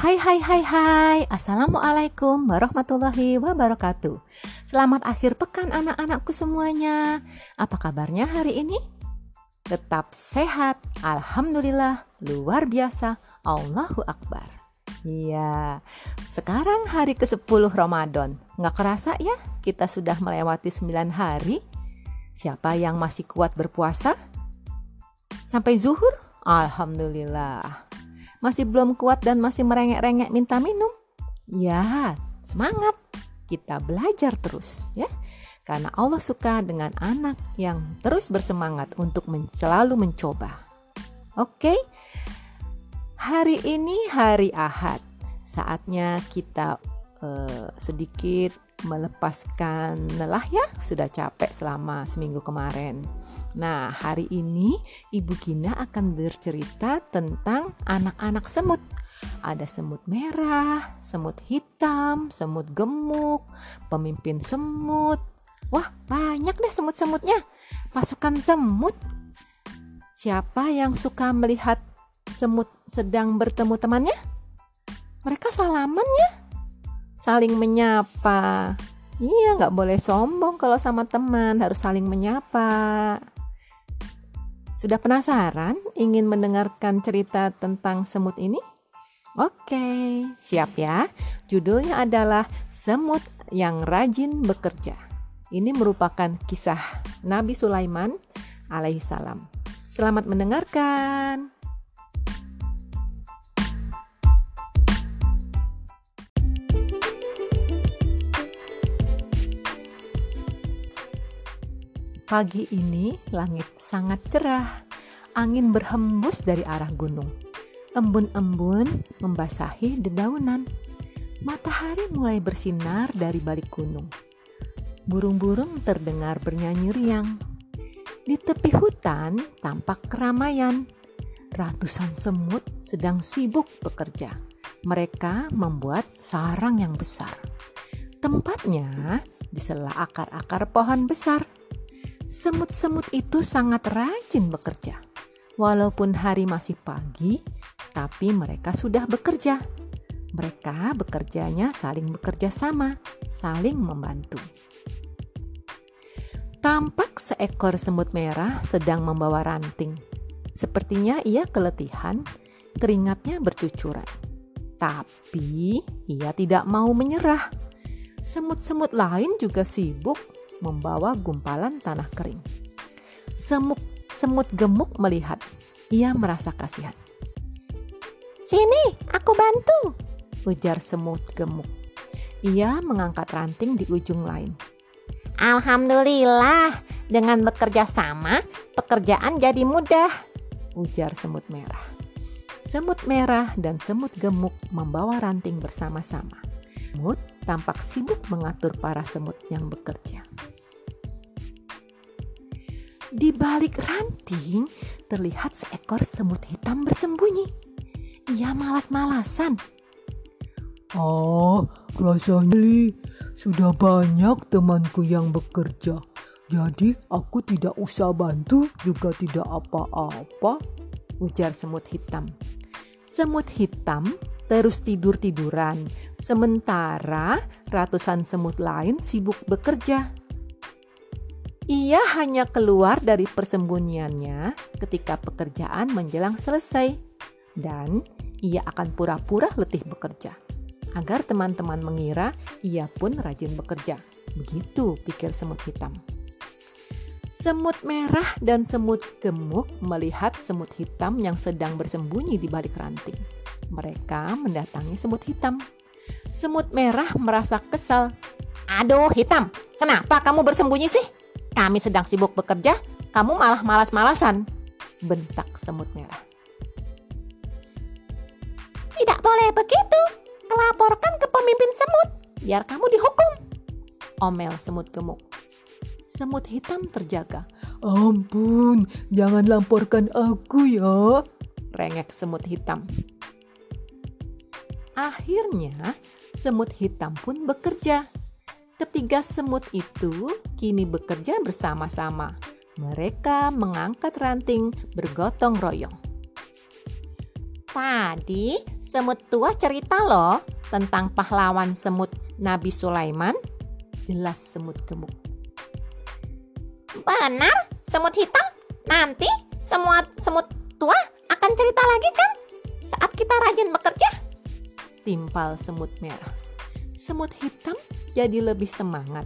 Hai hai hai hai. Assalamualaikum warahmatullahi wabarakatuh. Selamat akhir pekan anak-anakku semuanya. Apa kabarnya hari ini? Tetap sehat. Alhamdulillah Luar biasa. Allahu Akbar. Iya. Sekarang hari ke-10 Ramadan. Nggak kerasa ya Kita sudah melewati 9 hari. Siapa yang masih kuat berpuasa? Sampai zuhur? Alhamdulillah masih belum kuat dan masih merengek-rengek minta minum? Ya, semangat. Kita belajar terus ya. Karena Allah suka dengan anak yang terus bersemangat untuk men selalu mencoba. Oke. Hari ini hari Ahad. Saatnya kita uh, sedikit melepaskan lelah ya. Sudah capek selama seminggu kemarin. Nah, hari ini Ibu Gina akan bercerita tentang anak-anak semut. Ada semut merah, semut hitam, semut gemuk, pemimpin semut. Wah, banyak deh semut-semutnya. Pasukan semut. Siapa yang suka melihat semut sedang bertemu temannya? Mereka salaman ya? Saling menyapa. Iya, nggak boleh sombong kalau sama teman, harus saling menyapa. Sudah penasaran ingin mendengarkan cerita tentang semut ini? Oke, siap ya. Judulnya adalah Semut yang Rajin Bekerja. Ini merupakan kisah Nabi Sulaiman alaihissalam. Selamat mendengarkan. Pagi ini langit sangat cerah. Angin berhembus dari arah gunung. Embun-embun membasahi dedaunan. Matahari mulai bersinar dari balik gunung. Burung-burung terdengar bernyanyi riang. Di tepi hutan tampak keramaian. Ratusan semut sedang sibuk bekerja. Mereka membuat sarang yang besar. Tempatnya di sela akar-akar pohon besar Semut-semut itu sangat rajin bekerja. Walaupun hari masih pagi, tapi mereka sudah bekerja. Mereka bekerjanya saling bekerja sama, saling membantu. Tampak seekor semut merah sedang membawa ranting. Sepertinya ia keletihan, keringatnya bercucuran. Tapi ia tidak mau menyerah. Semut-semut lain juga sibuk membawa gumpalan tanah kering. Semut, semut gemuk melihat. Ia merasa kasihan. Sini, aku bantu, ujar semut gemuk. Ia mengangkat ranting di ujung lain. Alhamdulillah, dengan bekerja sama, pekerjaan jadi mudah, ujar semut merah. Semut merah dan semut gemuk membawa ranting bersama-sama. Semut tampak sibuk mengatur para semut yang bekerja. Di balik ranting terlihat seekor semut hitam bersembunyi. Ia malas-malasan. Ah, rasanya sudah banyak temanku yang bekerja. Jadi aku tidak usah bantu juga tidak apa-apa, ujar semut hitam. Semut hitam terus tidur-tiduran, sementara ratusan semut lain sibuk bekerja. Ia hanya keluar dari persembunyiannya ketika pekerjaan menjelang selesai, dan ia akan pura-pura letih bekerja agar teman-teman mengira ia pun rajin bekerja. Begitu pikir semut hitam. Semut merah dan semut gemuk melihat semut hitam yang sedang bersembunyi di balik ranting. Mereka mendatangi semut hitam. Semut merah merasa kesal. "Aduh, hitam, kenapa kamu bersembunyi sih?" Kami sedang sibuk bekerja, kamu malah malas-malasan. Bentak semut merah. Tidak boleh begitu. Laporkan ke pemimpin semut, biar kamu dihukum. Omel semut gemuk. Semut hitam terjaga. Ampun, jangan laporkan aku ya. Rengek semut hitam. Akhirnya, semut hitam pun bekerja Ketiga semut itu kini bekerja bersama-sama. Mereka mengangkat ranting bergotong royong. Tadi semut tua cerita loh tentang pahlawan semut Nabi Sulaiman. Jelas semut gemuk. Benar, semut hitam. Nanti semua semut tua akan cerita lagi kan? Saat kita rajin bekerja. Timpal semut merah. Semut hitam jadi lebih semangat.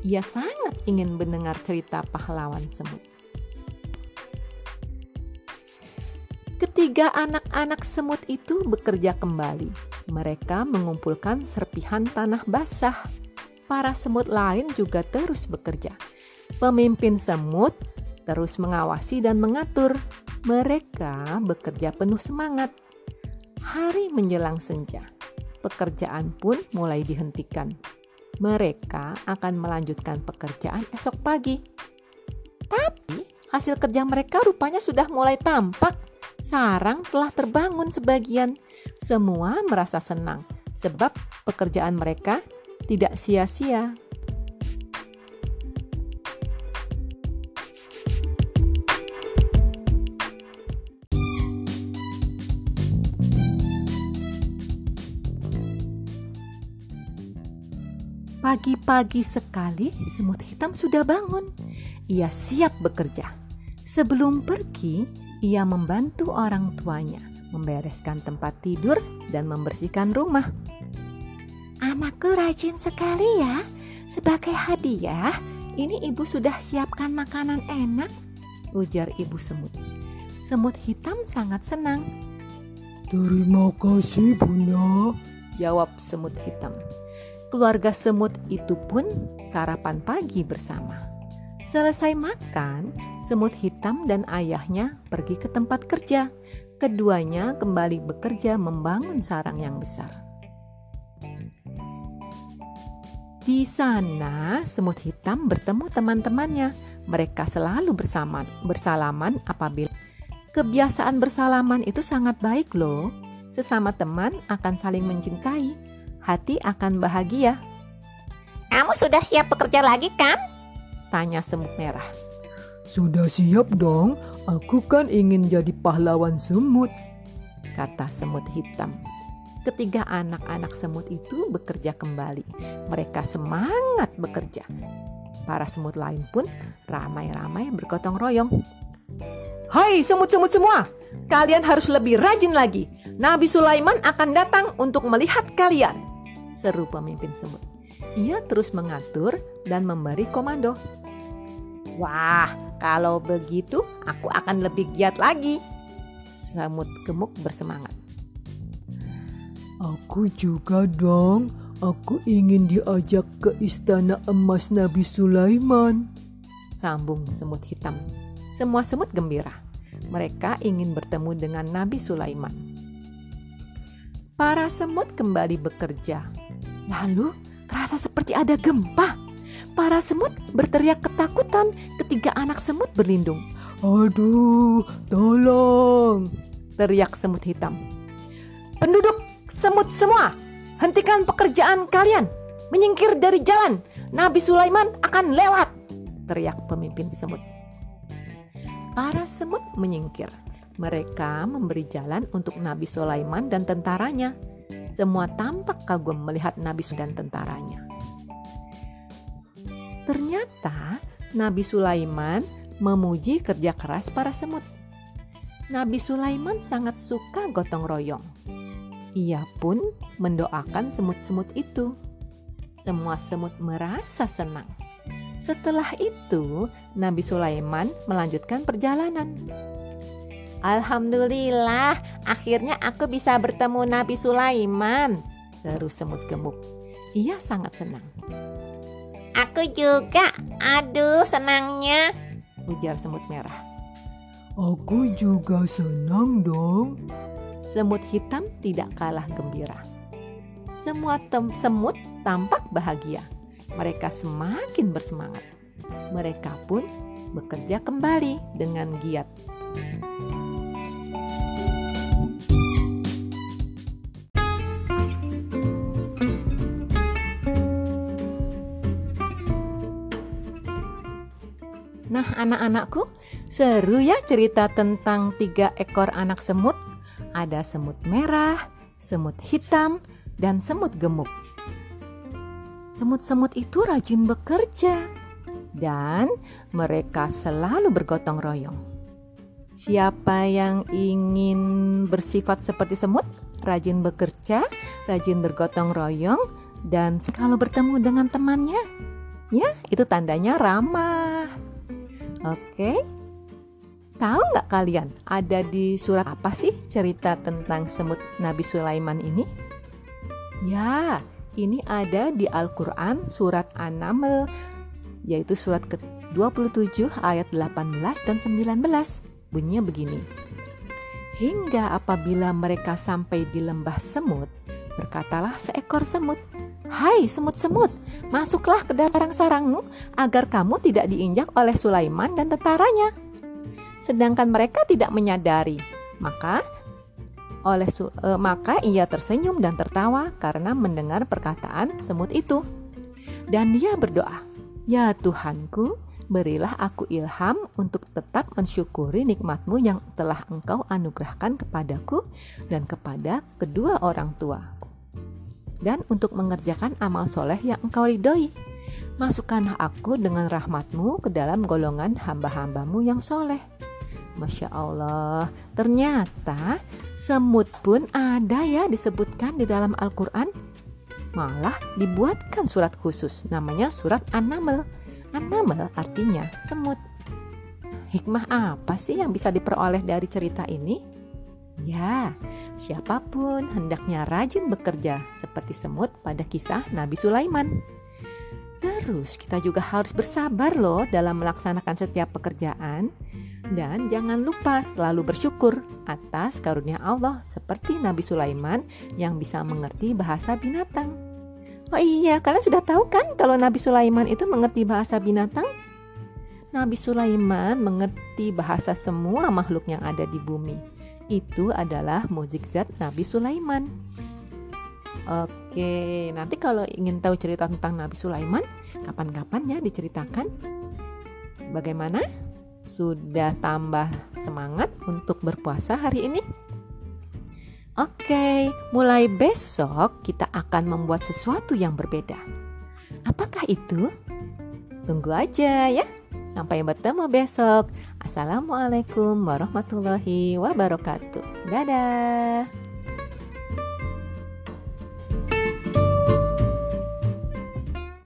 Ia sangat ingin mendengar cerita pahlawan semut. Ketiga anak-anak semut itu bekerja kembali. Mereka mengumpulkan serpihan tanah basah. Para semut lain juga terus bekerja. Pemimpin semut terus mengawasi dan mengatur. Mereka bekerja penuh semangat. Hari menjelang senja, pekerjaan pun mulai dihentikan. Mereka akan melanjutkan pekerjaan esok pagi. Tapi hasil kerja mereka rupanya sudah mulai tampak sarang telah terbangun sebagian. Semua merasa senang sebab pekerjaan mereka tidak sia-sia. Pagi-pagi sekali, semut hitam sudah bangun. Ia siap bekerja. Sebelum pergi, ia membantu orang tuanya membereskan tempat tidur dan membersihkan rumah. Anakku rajin sekali ya. Sebagai hadiah, ini ibu sudah siapkan makanan enak, ujar ibu semut. Semut hitam sangat senang. Terima kasih, Bunda, jawab semut hitam. Keluarga semut itu pun sarapan pagi bersama. Selesai makan, semut hitam dan ayahnya pergi ke tempat kerja. Keduanya kembali bekerja membangun sarang yang besar. Di sana, semut hitam bertemu teman-temannya. Mereka selalu bersama, bersalaman apabila kebiasaan bersalaman itu sangat baik loh. Sesama teman akan saling mencintai, hati akan bahagia. Kamu sudah siap bekerja lagi kan? Tanya semut merah. Sudah siap dong, aku kan ingin jadi pahlawan semut. Kata semut hitam. Ketiga anak-anak semut itu bekerja kembali. Mereka semangat bekerja. Para semut lain pun ramai-ramai bergotong royong. Hai semut-semut semua, kalian harus lebih rajin lagi. Nabi Sulaiman akan datang untuk melihat kalian. Seru pemimpin semut. Ia terus mengatur dan memberi komando. Wah, kalau begitu aku akan lebih giat lagi. Semut gemuk bersemangat. Aku juga dong. Aku ingin diajak ke istana emas Nabi Sulaiman. Sambung semut hitam. Semua semut gembira. Mereka ingin bertemu dengan Nabi Sulaiman. Para semut kembali bekerja. Lalu terasa seperti ada gempa. Para semut berteriak ketakutan ketiga anak semut berlindung. Aduh, tolong! Teriak semut hitam. Penduduk semut semua, hentikan pekerjaan kalian. Menyingkir dari jalan, Nabi Sulaiman akan lewat. Teriak pemimpin semut. Para semut menyingkir. Mereka memberi jalan untuk Nabi Sulaiman dan tentaranya. Semua tampak kagum melihat Nabi dan tentaranya. Ternyata Nabi Sulaiman memuji kerja keras para semut. Nabi Sulaiman sangat suka gotong royong. Ia pun mendoakan semut-semut itu. Semua semut merasa senang. Setelah itu, Nabi Sulaiman melanjutkan perjalanan. Alhamdulillah, akhirnya aku bisa bertemu Nabi Sulaiman, seru semut gemuk. Ia sangat senang. Aku juga. Aduh, senangnya. Ujar semut merah. Aku juga senang dong. Semut hitam tidak kalah gembira. Semua tem semut tampak bahagia. Mereka semakin bersemangat. Mereka pun bekerja kembali dengan giat. Anak-anakku, seru ya cerita tentang tiga ekor anak semut. Ada semut merah, semut hitam, dan semut gemuk. Semut-semut itu rajin bekerja dan mereka selalu bergotong royong. Siapa yang ingin bersifat seperti semut, rajin bekerja, rajin bergotong royong, dan kalau bertemu dengan temannya, ya itu tandanya ramah. Oke, tahu nggak kalian ada di surat apa sih cerita tentang semut Nabi Sulaiman ini? Ya, ini ada di Al-Quran surat An-Naml, yaitu surat ke-27 ayat 18 dan 19. Bunyinya begini. Hingga apabila mereka sampai di lembah semut, berkatalah seekor semut, Hai semut-semut, masuklah ke dalam sarangmu agar kamu tidak diinjak oleh Sulaiman dan tentaranya. Sedangkan mereka tidak menyadari, maka oleh uh, maka ia tersenyum dan tertawa karena mendengar perkataan semut itu. Dan dia berdoa, "Ya Tuhanku, berilah aku ilham untuk tetap mensyukuri nikmatmu yang telah engkau anugerahkan kepadaku dan kepada kedua orang tua." Dan untuk mengerjakan amal soleh yang engkau ridhoi. Masukkanlah aku dengan rahmatmu ke dalam golongan hamba-hambamu yang soleh. Masya Allah, ternyata semut pun ada ya disebutkan di dalam Al-Quran. Malah dibuatkan surat khusus, namanya surat An-Naml. An-Naml artinya semut. Hikmah apa sih yang bisa diperoleh dari cerita ini? Ya, siapa pun hendaknya rajin bekerja seperti semut pada kisah Nabi Sulaiman. Terus kita juga harus bersabar loh dalam melaksanakan setiap pekerjaan dan jangan lupa selalu bersyukur atas karunia Allah seperti Nabi Sulaiman yang bisa mengerti bahasa binatang. Oh iya, kalian sudah tahu kan kalau Nabi Sulaiman itu mengerti bahasa binatang? Nabi Sulaiman mengerti bahasa semua makhluk yang ada di bumi itu adalah mukjizat Nabi Sulaiman. Oke, nanti kalau ingin tahu cerita tentang Nabi Sulaiman, kapan-kapan ya diceritakan. Bagaimana? Sudah tambah semangat untuk berpuasa hari ini? Oke, mulai besok kita akan membuat sesuatu yang berbeda. Apakah itu? Tunggu aja ya. Sampai bertemu besok. Assalamualaikum warahmatullahi wabarakatuh. Dadah.